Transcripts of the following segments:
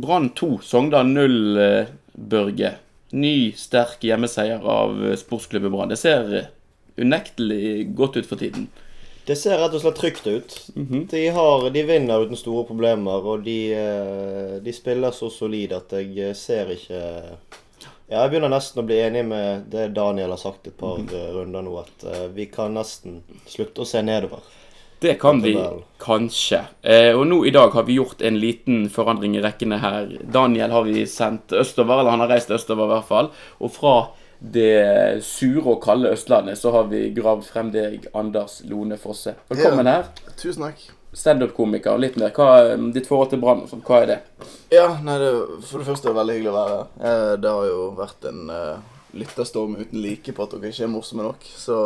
Brann 2, Sogndal 0, eh, Børge. Ny, sterk hjemmeseier av eh, sportsklubben Brann. Det ser eh, unektelig godt ut for tiden. Det ser rett og slett trygt ut. de, har, de vinner uten store problemer, og de, de spiller så solid at jeg ser ikke Ja, jeg begynner nesten å bli enig med det Daniel har sagt et par eh, runder nå, at vi kan nesten slutte å se nedover. Det kan vi kanskje. Eh, og nå i dag har vi gjort en liten forandring i rekkene her. Daniel har vi sendt østover, eller han har reist østover i hvert fall. Og fra det sure og kalde Østlandet så har vi gravd frem deg, Anders Lone Fosse. Velkommen Ja. her. Tusen takk. Standup-komiker og litt mer. Hva, ditt forhold til Brann hva er det? Ja, nei, det, For det første er det veldig hyggelig å være her. Eh, det har jo vært en uh, lytterstorm uten like på at dere ikke er morsomme nok. Så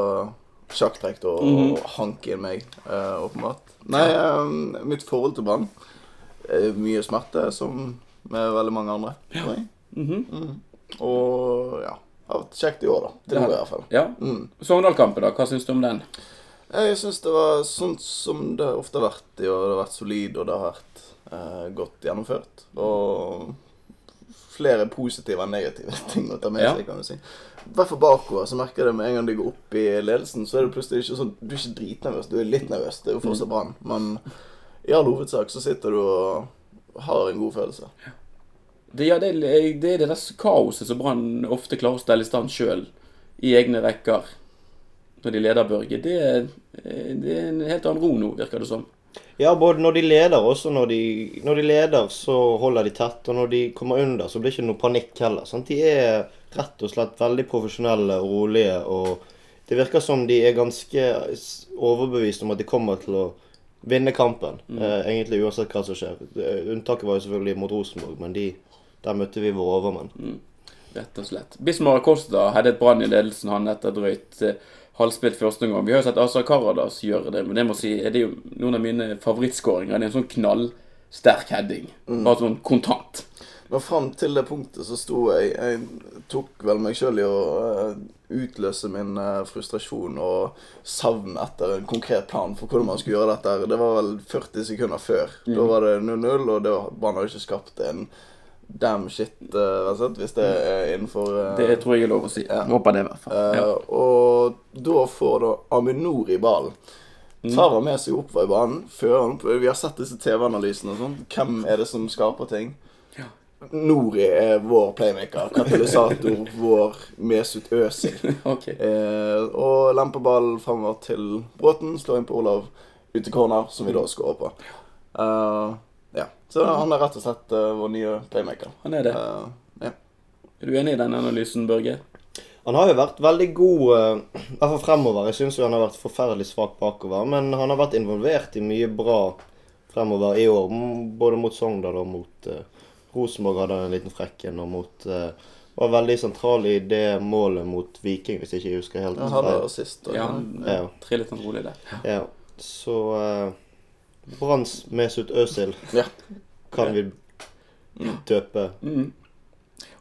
sjakktrekk og, og hank inn meg, uh, åpenbart. Nei, um, mitt forhold til Brann er mye smerte, som med veldig mange andre. Ja. Mm -hmm. Mm. Og ja. Det Har vært kjekt i år, da. Til nå, i hvert fall. Ja. Mm. Sogndal-kampen, da. Hva syns du om den? Jeg syns det var sånn som det ofte har vært i år. Det har vært solid, og det har vært eh, godt gjennomført. Og flere positive enn negative ting å ta med Ja. seg, kan du si. I hvert fall bakover så merker jeg det med en gang du går opp i ledelsen, så er det plutselig ikke sånn Du er ikke dritnervøs, du er litt nervøs. Det er jo fortsatt Brann. Men i all hovedsak så sitter du og har en god følelse. Det, ja, det, er- det det der kaoset som Brann ofte klarer å stelle i stand sjøl, i egne rekker, når de leder Børge. Det, det er en helt annen ro nå, virker det som. Ja, både når de leder, og også når de, når de leder, så holder de tett. Og når de kommer under, så blir det ikke noe panikk heller. Sant? De er rett og slett veldig profesjonelle og rolige. Og det virker som de er ganske overbevist om at de kommer til å vinne kampen. Eh, egentlig uansett hva som skjer. Unntaket var jo selvfølgelig mot Rosenborg, men de, der møtte vi våre overmenn. Rett og slett. Bismar Acosta hadde et brann i ledelsen han etter drøyt eh, halvspilt første gang. Vi har jo sett Asa Karadas gjøre det, men det må si, det er jo noen av mine favorittskåringer. Det er en sånn knallsterk heading. Bare sånn kontant. Men fram til det punktet så sto jeg Jeg tok vel meg sjøl i å eh, utløse min eh, frustrasjon og savn etter en konkret plan for hvordan man skulle gjøre dette. Det var vel 40 sekunder før. Da var det 0-0, og det Brann hadde ikke skapt en damn shit, rett hvis det er innenfor uh, Det tror jeg er lov å si. Ja. Håper det, i hvert fall. Eh, Ja. Og da får da Aminor i ballen. Tar han med seg oppover i banen. Fører han opp. Vi har sett disse TV-analysene og sånn. Hvem er det som skaper ting? Ja. Nori er vår playmaker. Katalysator. vår Mesut Özil. okay. Eh, og lemper ballen fremover til Bråten. Slår inn på Olav ut til corner, som vi da skårer på. Eh, ja. Så han er rett og slett uh, vår nye playmaker. Han er det. Uh, ja. Er du enig i den analysen, Børge? Han har jo vært veldig god, eh, i hvert fall fremover. Jeg syns han har vært forferdelig svak bakover. Men han har vært involvert i mye bra fremover i år. Både mot Sogndal og mot uh, Rosenborg hadde han en liten frekken. Og mot uh, Var veldig sentral i det målet mot Viking, hvis jeg ikke husker helt Han hadde assist. og- Ja, han Ja. trillet han rolig der. Ja. Så uh, Branns Mesut Özil Ja. kan vi døpe. Mm.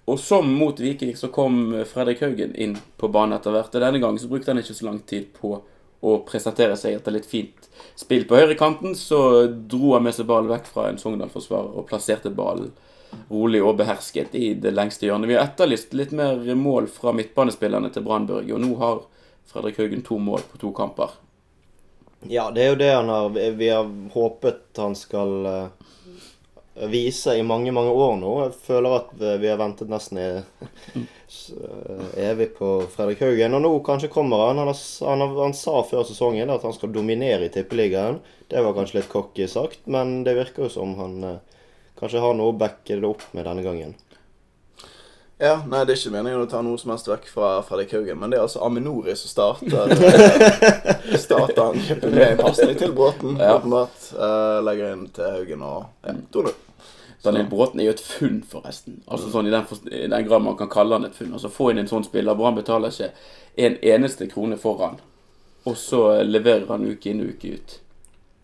Og som mot Viking så kom Fredrik Haugen inn på banen etter hvert. Og denne gangen så brukte han ikke så lang tid på å presentere seg etter litt fint spill på høyrekanten. Så dro han med seg ballen vekk fra en Sogndal-forsvarer og plasserte ballen rolig og behersket i det lengste hjørnet. Vi har etterlyst litt mer mål fra midtbanespillerne til Brannbørg, og nå har Fredrik Haugen to mål på to kamper. Ja, det er jo det han har Vi har håpet han skal eh, vise i mange, mange år nå. Jeg føler at vi har ventet nesten i, eh, evig på Fredrik Haugen. Og nå kanskje kommer han. Han, han, han sa før sesongen at han skal dominere i Tippeligaen. Det var kanskje litt cocky sagt, men det virker jo som han eh, kanskje har noe å backe det opp med denne gangen. Ja, nei, Det er ikke meningen å ta noe som helst vekk fra Fredrik Haugen, men det er altså Aminori som starter eh, starter angrepet med en pasning til Bråten. Ja. åpenbart. Uh, legger inn til Haugen og ja, 2-0. Daniel Bråten er jo et funn, forresten. Altså sånn I den, i den grad man kan kalle han et funn. Altså Få inn en sånn spiller hvor han betaler ikke en eneste krone for han, og så leverer han uke inn og uke ut.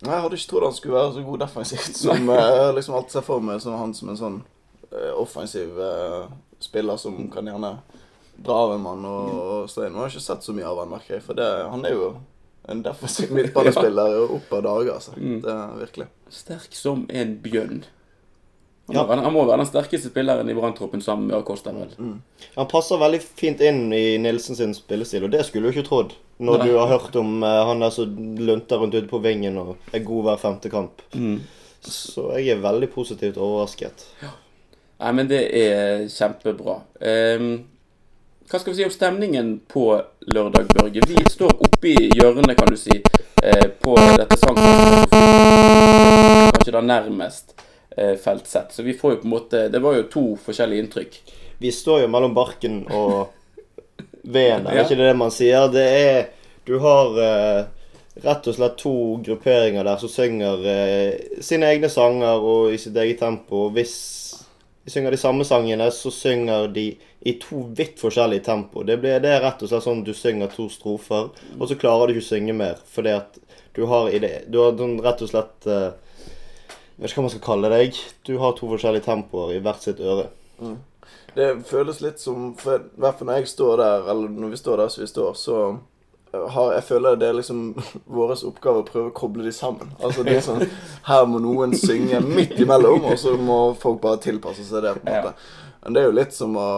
Nei, Jeg hadde ikke trodd han skulle være så god defensivt som eh, liksom alt ser for meg som han som en sånn eh, offensiv eh, spiller som kan gjerne dra av en mann og, og Stein inn. Har ikke sett så mye av han, merker jeg. For det, han er jo en defensiv midtbanespiller opp av dager, altså. Mm. Det er virkelig. Sterk som en bjønn. Han, må være- han må være den sterkeste spilleren i Branntroppen sammen med Acosta, vel. Han passer veldig fint inn i Nilsen sin spillestil, og det skulle du ikke trodd. Når Nei. du har hørt om uh, han der som lunter rundt ute på vingen og er god hver femte kamp. Mm. Så jeg er veldig positivt overrasket. Nei, men det er kjempebra. Um, hva skal vi si om stemningen på lørdag, Børge? Vi står oppe i hjørnet, kan du si, eh, på dette sangfestivalen. Kanskje da nærmest eh, felt sett. Så vi får jo på en måte Det var jo to forskjellige inntrykk. Vi står jo mellom barken og veden, er Ja. ikke det det man sier? Det er Du har eh, rett og slett to grupperinger der som synger eh, sine egne sanger og i sitt eget tempo. Hvis de synger de samme sangene, så synger de i to vidt forskjellige tempo. Det, blir, det er rett og slett sånn du synger to strofer, og så klarer du ikke å synge mer. Fordi at du har, i det, du har sånn rett og slett eh, Jeg vet ikke hva man skal kalle deg. Du har to forskjellige tempoer i hvert sitt øre. Det føles litt som I hvert fall når jeg står der, eller når vi står der som vi står, så har, jeg føler det er liksom vår oppgave å prøve å koble de sammen. Altså det er sånn Her må noen synge midt imellom, og så må folk bare tilpasse seg det. på en måte. Men det er jo litt som å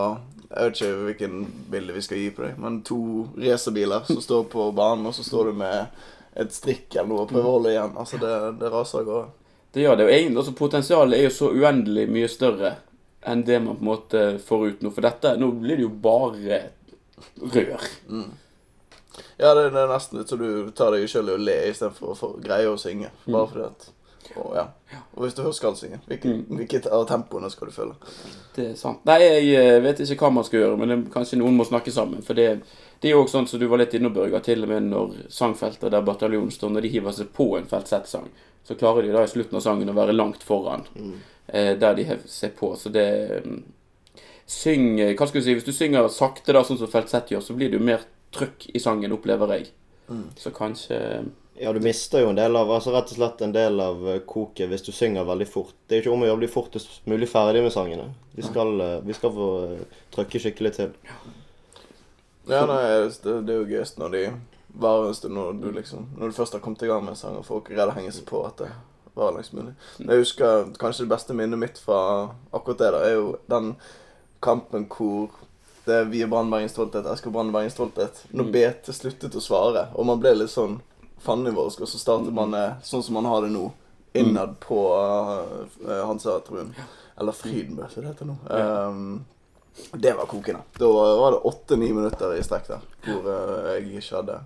Jeg vet ikke hvilken bilde vi skal gi på deg, men to racerbiler som står på banen, og så står du med et strikk eller noe og prøver å holde igjen. Altså det, det raser av gårde. Det gjør det. Og egentlig, altså, potensialet er jo så uendelig mye større enn det man på en måte får ut nå. For dette, nå blir det jo bare rør. Ja, det, det er nesten litt så du tar deg sjøl i å le istedenfor å få greie å synge. Bare fordi at og, ja. og hvis du først skal synge, hvilket, hvilket av tempoene skal du følge? Det er sant. Nei, jeg eh, vet ikke hva man skal gjøre, men det, kanskje noen må snakke sammen. For det, det er jo også sånn som du var litt innom, Børge, til og med når sangfeltet der bataljonen står, når de hiver seg på en feltsettsang, så klarer de da i slutten av sangen å være langt foran eh, der de hever seg på. Så det mm, Syng eh, Hva skal du si, hvis du synger sakte, da, sånn som feltsett gjør, så blir det jo mer trøkk i sangen, opplever jeg. Så kanskje Ja, du mister jo en del av altså rett og slett en del av eh, koket hvis du synger veldig fort. Det er ikke om å gjøre å bli fortest mulig ferdig med sangene. Vi skal, eh, vi skal få eh, trykke skikkelig til. Ja, nei, det, det er jo gøyest når de varer en stund, når du liksom Når du først har kommet i gang med en sang, og folk er redde å henge seg på at det varer lengst mulig. Jeg husker kanskje det beste minnet mitt fra akkurat det, da, er jo den kampen hvor det er Vi er Brann Bergen Stolthet, Esker Brannbergens Stolthet. Når BT sluttet å svare, og man ble litt sånn fandenivoldsk, og så startet man eh, sånn som man har det nå, innad på uh, Hansa-tribunen. Eller Frydenbø, som det heter nå. Um, det var kokende. Da var det åtte-ni minutter i strekk der hvor uh, jeg ikke hadde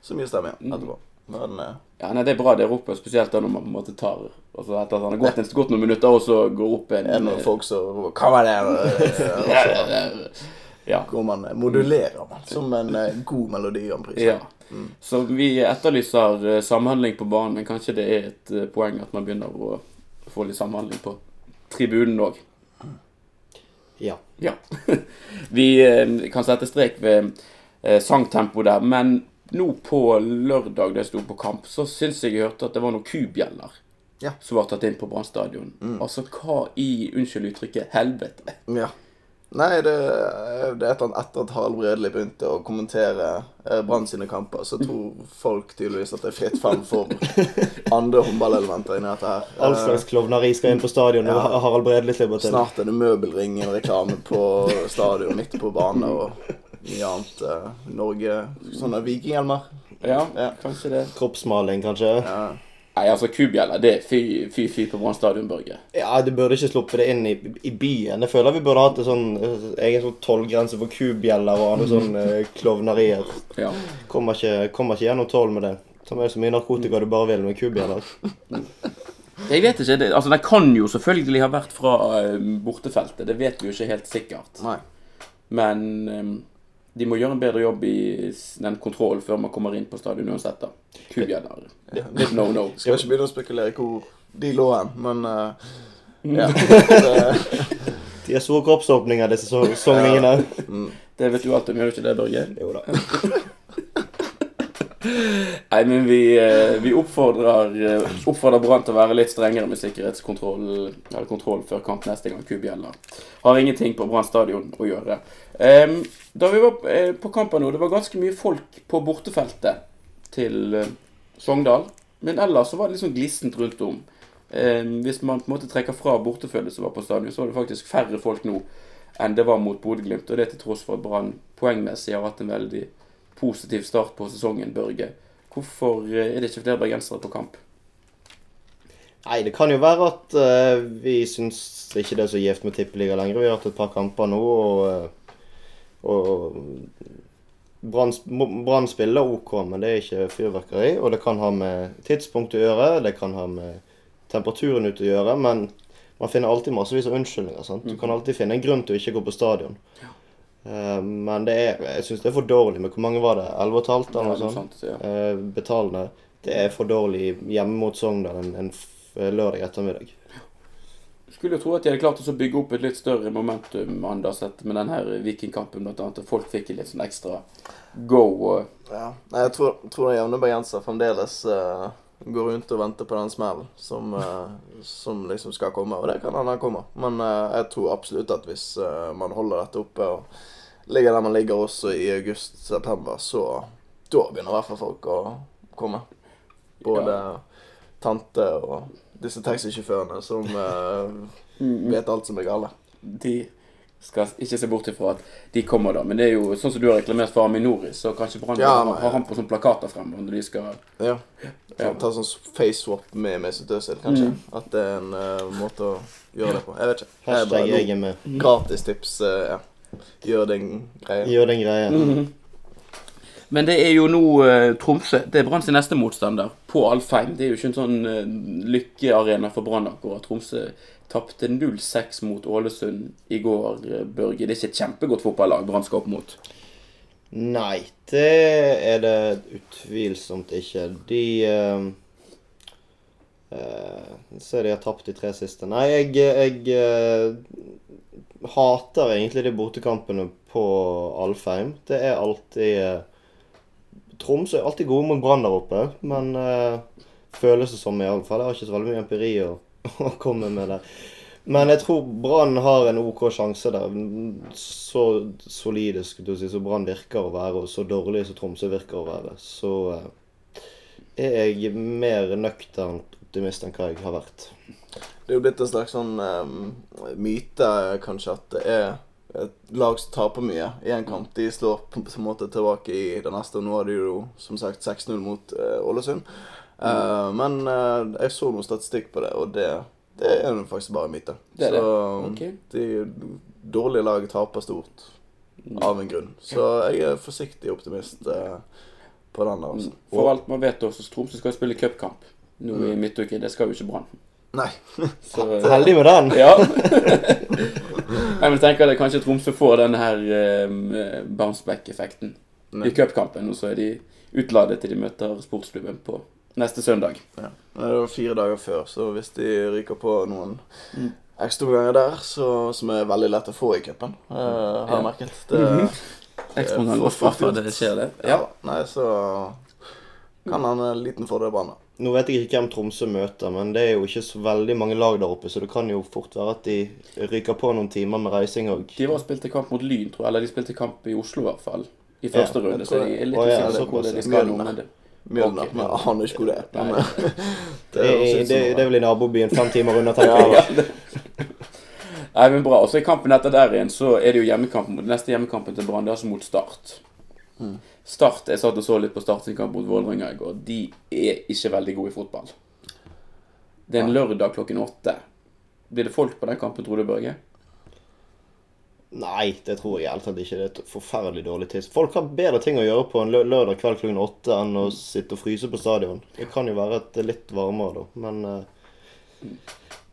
så mye stemme igjen etterpå. Men uh, Ja, nei, det er bra det ropet, spesielt da når man på en måte tar altså Etter at han har gått, gått noen minutter, og så går opp en er det noen folk som 'Hva var det?' Ja, går man modulerer man som en eh, god melodi om prisen. Ja. Så vi etterlyser eh, samhandling på banen, men kanskje det er et eh, poeng at man begynner å få litt samhandling på tribunen òg. Ja. Ja. vi kan sette strek ved sangtempo der, men nå på lørdag da jeg sto på kamp, så syns jeg jeg hørte at det var noen kubjeller Ja. som var tatt inn på Brann stadion. Altså hva i, unnskyld uttrykket, helvete? Ja. Nei, det, det er et eller annet etter at Harald Bredli begynte å kommentere eh, Brann sine kamper, så tror folk tydeligvis at det er fritt frem for andre håndballelementer inni dette her. All slags klovneri skal inn på stadion når Ja. Harald Bredli slipper til. Snart er det Møbelringen reklame på stadion midt på banen og mye annet. eh, Norge Sånne vikinghjelmer. Ja, Ja. kanskje det. Kroppsmaling, kanskje. Ja. Nei, altså kubjeller, det er fy, fy, fy på Brann stadion, Børge. Ja, du burde ikke sluppet det inn i, i byen. Jeg føler vi burde hatt en sånn egen sånn tollgrense for kubjeller og andre sånne eh, klovnerier. Ja. Kommer ikke, kommer ikke gjennom tolv med det. Ta med så mye narkotika du bare vil med kubjeller. Jeg vet ikke. Det, altså, Den kan jo selvfølgelig ha vært fra eh, bortefeltet. Det vet vi jo ikke helt sikkert. Nei. Men eh, de må gjøre en bedre jobb i den kontrollen før man kommer inn på stadion uansett. da. Kubjeller. Litt no no. Skal ikke begynne å spekulere i hvor de lå hen, men uh, ja. Det, De har store kroppsåpninger, disse så- sogningene. Det vet du alt om, gjør du ikke det, Børge? Jo da. Nei, men vi, eh, vi oppfordrer, eh, oppfordrer Brann til å være litt strengere med sikkerhetskontroll før kamp neste gang kubjeller. Har ingenting på Brann stadion å gjøre. Da vi var eh, på kampen nå, det var ganske mye folk på bortefeltet til Sogndal. Men ellers så var det sånn glissent rundt om. Hvis man på en måte trekker fra bortefølget som var på stadion, så var det faktisk færre folk nå enn det var mot Bodø-Glimt. Og det til tross for at Brann poengmessig har hatt en veldig positiv start på sesongen, Børge. Hvorfor eh, er det ikke flere bergensere på kamp? Nei, det kan jo være at uh, vi syns ikke det er så gjevt med tippeliga lenger. Vi har hatt et par kamper nå, og, og, og Brann spiller OK, men det er ikke fyrverkeri. Og det kan ha med tidspunkt å gjøre, det kan ha med temperaturen ute å gjøre. Men man finner alltid massevis av unnskyldninger. sant? Du kan alltid finne en grunn til å ikke gå på stadion. Eh, men det er, jeg syns det er for dårlig med Hvor mange var det? 11 15 eller Ja, noe sånt? sånt, ja. Eh, betalende. Det er for dårlig hjemme mot Sogndal en, en lørdag ettermiddag. Skulle jo tro at de hadde klart å bygge opp et litt større momentum Anders, med denne Vikingkampen blant annet. At folk fikk litt sånn ekstra go. Ja. Jeg tror, tror den jevne bergenser fremdeles eh, går rundt og venter på den smellen som, eh, som liksom skal komme. Og det kan hende den kommer. Men eh, jeg tror absolutt at hvis eh, man holder dette oppe og ligger der man ligger også i august-september, så da begynner i hvert fall folk å komme. Både tante og disse taxisjåførene som eh, vet alt som er galt. de skal ikke se bort ifra at de kommer da. Men det er jo sånn som du har reklamert for Aminori, så kanskje Brann Ja, har, har han på sånne plakater fremme når de skal Ja. Ja. Ta sånn face swap med Mesut Özil, kanskje. At det er en uh, måte å gjøre det på. Jeg vet ikke. Hashtag jeg er med. Gratis tips. Uh, ja. Gjør den greie. Gjør den greia. Men det er jo nå eh, Tromsø. Det er Brann sin neste motstander, på Alfheim. Det er jo ikke en sånn eh, lykkearena for Brann akkurat. Tromsø tapte 0-6 mot Ålesund i går, eh, Børge. Det er ikke et kjempegodt fotballag Brann skal opp mot. Nei, det er det utvilsomt ikke. De eh, Uh, Så de har tapt de tre siste. Nei, jeg, jeg uh, hater egentlig de bortekampene på Alfheim. Det er alltid eh, Tromsø er alltid gode mot Brann der oppe, men uh, føles det som i alle fall. Jeg har ikke så veldig mye empiri å, å komme med der. Men jeg tror Brann har en OK sjanse der. Så solide skulle du si, så Brann virker å være, og så dårlig som Tromsø virker å være, så uh, er jeg mer nøktern optimist enn hva jeg har vært. Det er jo blitt en slags sånn um, myte, kanskje, at det er et lag som taper mye i en kamp. De slår på en måte tilbake i det neste, og nå er de jo som sagt 6-0 mot eh, Ålesund. mm. men uh, jeg så noe statistikk på det, og det, det er jo faktisk bare myte. Det det. Så okay. de dårlige lag taper stort av en grunn. Så jeg er forsiktig optimist på den der, altså. For alt man vet også, så Tromsø skal spille cupkamp nå i midtuke. Det skal jo ikke Brann. Nei. Så Heldig med den! Ja. jeg vil tenke at kanskje Tromsø får denne her eh, bounce back-effekten i cupkampen. Og så er de utladet til de møter sportsklubben på neste søndag. Ja. Det var fire dager før, så hvis de ryker på noen ekstraomganger der, så, som er veldig lett å få i cupen, eh, har jeg Ja. merket det, Ekstra -hmm. Ekstraomganger det skjer det. ja. Nei, så kan han en liten fordel Brann. da. Nå vet jeg ikke hvem Tromsø møter, men det er jo ikke så veldig mange lag der oppe, så det kan jo fort være at de ryker på noen timer med reising òg. De var og spilte kamp mot Lyn, tror jeg. Eller de spilte kamp i Oslo, i hvert fall. I første Ja, runde. Så de er litt ja, usikre på såpass, hvor det de skal. Men det, Mjølner. Ok. Men han aner ikke hvor det er. Men, eh, Det, er- som det, det er vel i nabobyen fem timer unna, tenker jeg. Nei, men bra. Og så i kampen etter der igjen, så er det jo hjemmekampen. mot- Neste hjemmekampen til Brann, det er altså mot Start. Start, Jeg satt og så litt på Start sin kamp mot Vålerenga i går. De er ikke veldig gode i fotball. Det er en lørdag klokken åtte. Blir det folk på den kampen, tror du, Børge? Nei, det tror jeg helt tatt ikke. Det er et forferdelig dårlig tids. Folk har bedre ting å gjøre på en lørdag kveld klokken åtte enn å sitte og fryse på stadion. Det kan jo være at det er litt varmere da, men eh,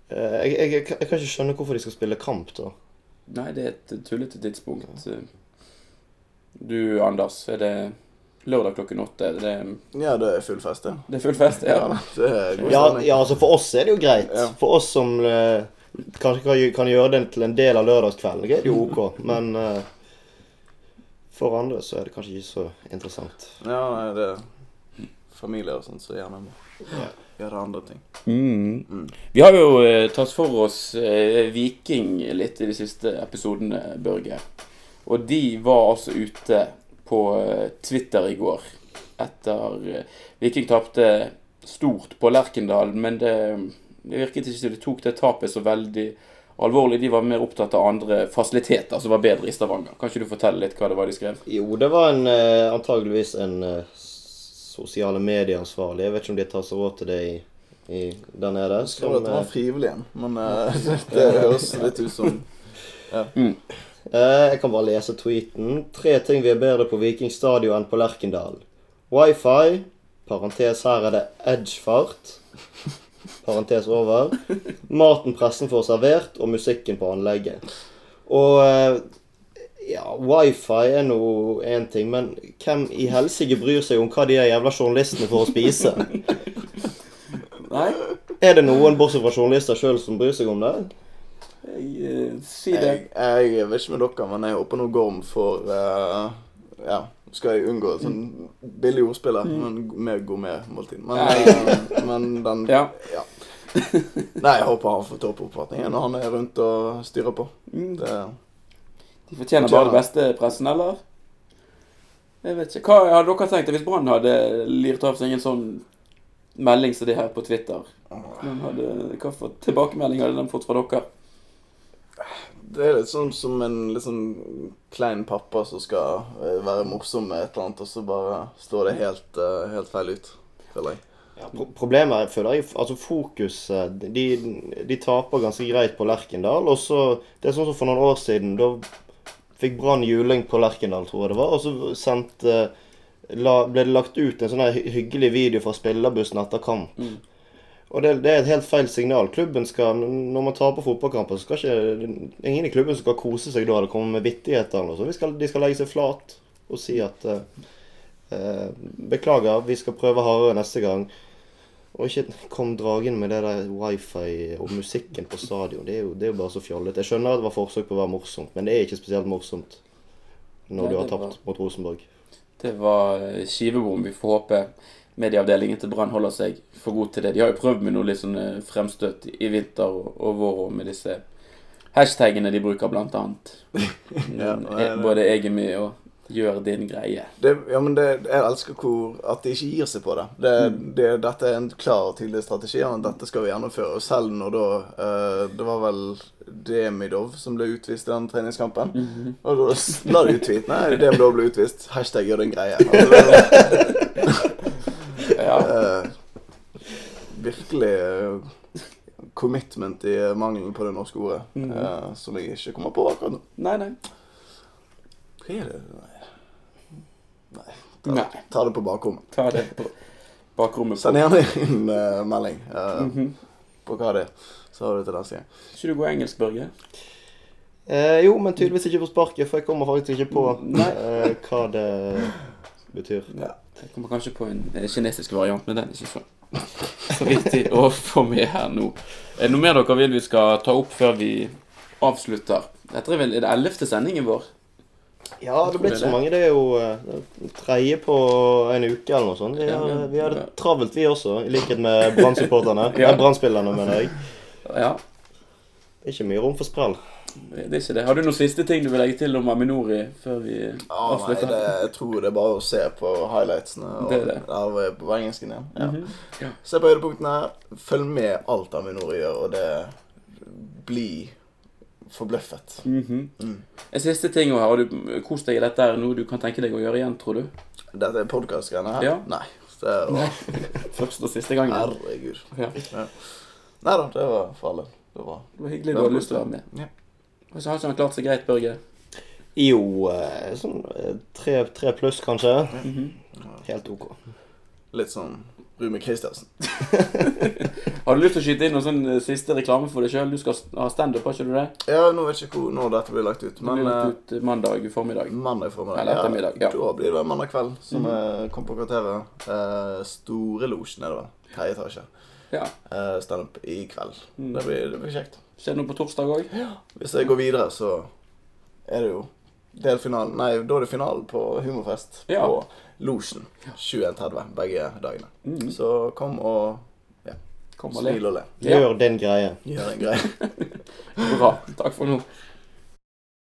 jeg, jeg, jeg, kan- ikke skjønne hvorfor de skal spille kamp, da. Nei, det er et tullete tidspunkt. Du, Anders, er det lørdag klokken åtte? Er det, ja, det er full fest, det. det er full fest? Ja, Ja. Ja, ja, altså for oss er det jo greit. Ja. For oss som eh, kanskje kan, kan gjøre det til en del av lørdagskvelden, er det jo ok. Men eh, for andre så er det kanskje ikke så interessant. Ja, nei, det er familie og sånt så gjerne må gjøre andre ting. Mm. Vi har jo eh, tatt for oss eh, Viking litt i de siste episodene, Børge. Og de var altså ute på eh, Twitter i går etter eh, Viking tapte stort på Lerkendal, men det Det virket ikke som de tok det tapet så veldig alvorlig. De var mer opptatt av andre fasiliteter som var bedre i Stavanger. Kan ikke du fortelle litt hva det var de skrev? Jo, det var en, eh, antageligvis en sosiale medieansvarlig. Jeg vet ikke om de tar seg råd til det i, i der nede. Skrev at det var frivillig igjen, men det høres litt ut som eh, jeg kan bare lese tweeten. Tre ting vi er bedre på Viking stadion enn på Lerkendal. Wifi. Parentes her er det edgefart. Parentes over. Maten pressen får servert, og musikken på anlegget. Og eh, ja, wifi er nå én ting, men hvem i helsike bryr seg om hva de jævla journalistene får å spise? Nei, Er det noen, bortsett fra journalister sjøl, som bryr seg om det? Jeg, eh, si det. jeg, jeg vet ikke med dere, men jeg håper nå Gorm får uh, Ja, skal jeg unngå sånn billig ordspill her, men med gourmetmåltid. Men, eh, men den Ja. ja. Nei, jeg håper han får toppoppfatningen når han er rundt og styrer på. Mm. Det, De fortjener bare det beste pressen, eller? Jeg vet ikke. Hva hadde dere tenkt hvis Brann hadde lirt av seg en sånn melding som det her på Twitter? Hadde, hva for tilbakemelding hadde den fått fra dere? Det er litt sånn som en litt sånn klein pappa som skal eh, være morsom med et eller annet, og så bare står det helt, eh, helt feil ut, føler jeg. Ja, pro problemet er, føler jeg, altså fokuset de, de taper ganske greit på Lerkendal. Og så Det er sånn som for noen år siden. Da fikk Brann juling på Lerkendal, tror jeg det var. Og så sendt, la, ble det lagt ut en sånn hyggelig video fra spillerbussen etter kamp. Mm. Og det, det er et helt feil signal. Klubben skal, Når man taper fotballkamper, så skal ikke ingen i klubben skal kose seg da det kommer med vittigheter. eller noe. Vi skal, de skal legge seg flat og si at eh, eh, Beklager, vi skal prøve hardere neste gang. Og ikke kom dragen med det der wifi og musikken på stadion. Det er jo, det er jo bare så fjollete. Jeg skjønner at det var forsøk på å være morsomt, men det er ikke spesielt morsomt når Nei, du har det var- tapt mot Rosenborg. Det var eh, skivebom. Vi får håpe medieavdelingen til Brann holder seg for god til det. De har jo prøvd med noe litt sånn eh, fremstøt i vinter og, og vår og med disse hashtagene de bruker, blant annet. Ja, Mm, nei, nei. Både er og gjør din greie. Det, ja, men det, jeg elsker hvor, at de ikke gir seg på det. det, det dette er en klar og tydelig strategi. og Dette skal vi gjennomføre. Og selv når da uh, Det var vel Demidov som ble utvist i den treningskampen. Og da la de ut tweet. Nei, Demidov ble utvist. Hashtag gjør din greie. Altså, Ja. eh, virkelig eh, commitment i mangelen på det norske ordet. eh, som jeg ikke kommer på akkurat nå. Nei, nei. Hva er det? Nei. Ta, Nei. ta det på bakrommet. Ta det på bakrommet. Send På. gjerne inn uh, melding uh, mm -hmm. på hva det er. Så har du det til neste gang. Ikke du god engelsk, Børge? Eh, jo, men tydeligvis ikke på sparket, for jeg kommer faktisk ikke på eh, hva det betyr. Ja. Jeg kommer kanskje på en eh, kinesisk variant, men den er ikke så, så viktig å få med her nå. Er det noe mer dere vil vi skal ta opp før vi avslutter? Dette er vel er det ellevte sendingen vår? Ja, det er blitt så mange. Det er jo eh, tredje på en uke eller noe sånt. Vi har, vi har det travelt, vi også, i likhet med Brann-supporterne. Ja. Brann-spillerne, mener jeg. Ja, Det er ikke mye rom for sprell. Det er ikke det. Har du noen siste ting du vil legge til om Aminori før vi Ah, nei, det, jeg tror det er bare å se på highlightsene. Og, Det er det. Jeg på engelsken igjen. Ja. Mhm. Ja. Se på høydepunktene. Følg med alt Aminori gjør, og det blir forbløffet. Mhm. Mm. En siste ting også, Har du kost deg i dette? Er noe du kan tenke deg å gjøre igjen, tror du? Dette er podkast-greiene her? Ja. Nei. Det var, Første og siste gangen. herregud. Ja. Nei da, det var farlig. Det var Det var hyggelig du hadde lyst til å være med. Ja. Og så har ikke han klart seg greit, Børge. Jo, eh, sånn eh, tre, tre pluss, kanskje. Mhm. Helt OK. litt sånn Rune Christiansen. Har du lyst til å skyte inn noen sånn eh, siste reklame for deg sjøl? Du skal ha standup, har ikke du det? Ja, nå vet jeg ikke hvor, når dette blir lagt ut, Det blir lagt ut mandag formiddag. mandag formiddag. Eller ettermiddag, ja. Da blir det mandag kveld, som mm. kom på kvarteret. Eh, Storelosjen er det vel. Tredje etasje. Ja. Eh, Standup i kveld. Mm. Det, blir, det blir kjekt. Skjer det noe på torsdag òg? Hvis jeg går videre, så er det jo delfinalen Nei, da er det finalen på Humorfest Ja. på Losjen. 21.30 begge dagene. Mm. Så kom og Kom og smil og le. Ja. Gjør din greie. Gjør en greie. Bra. Takk for nå.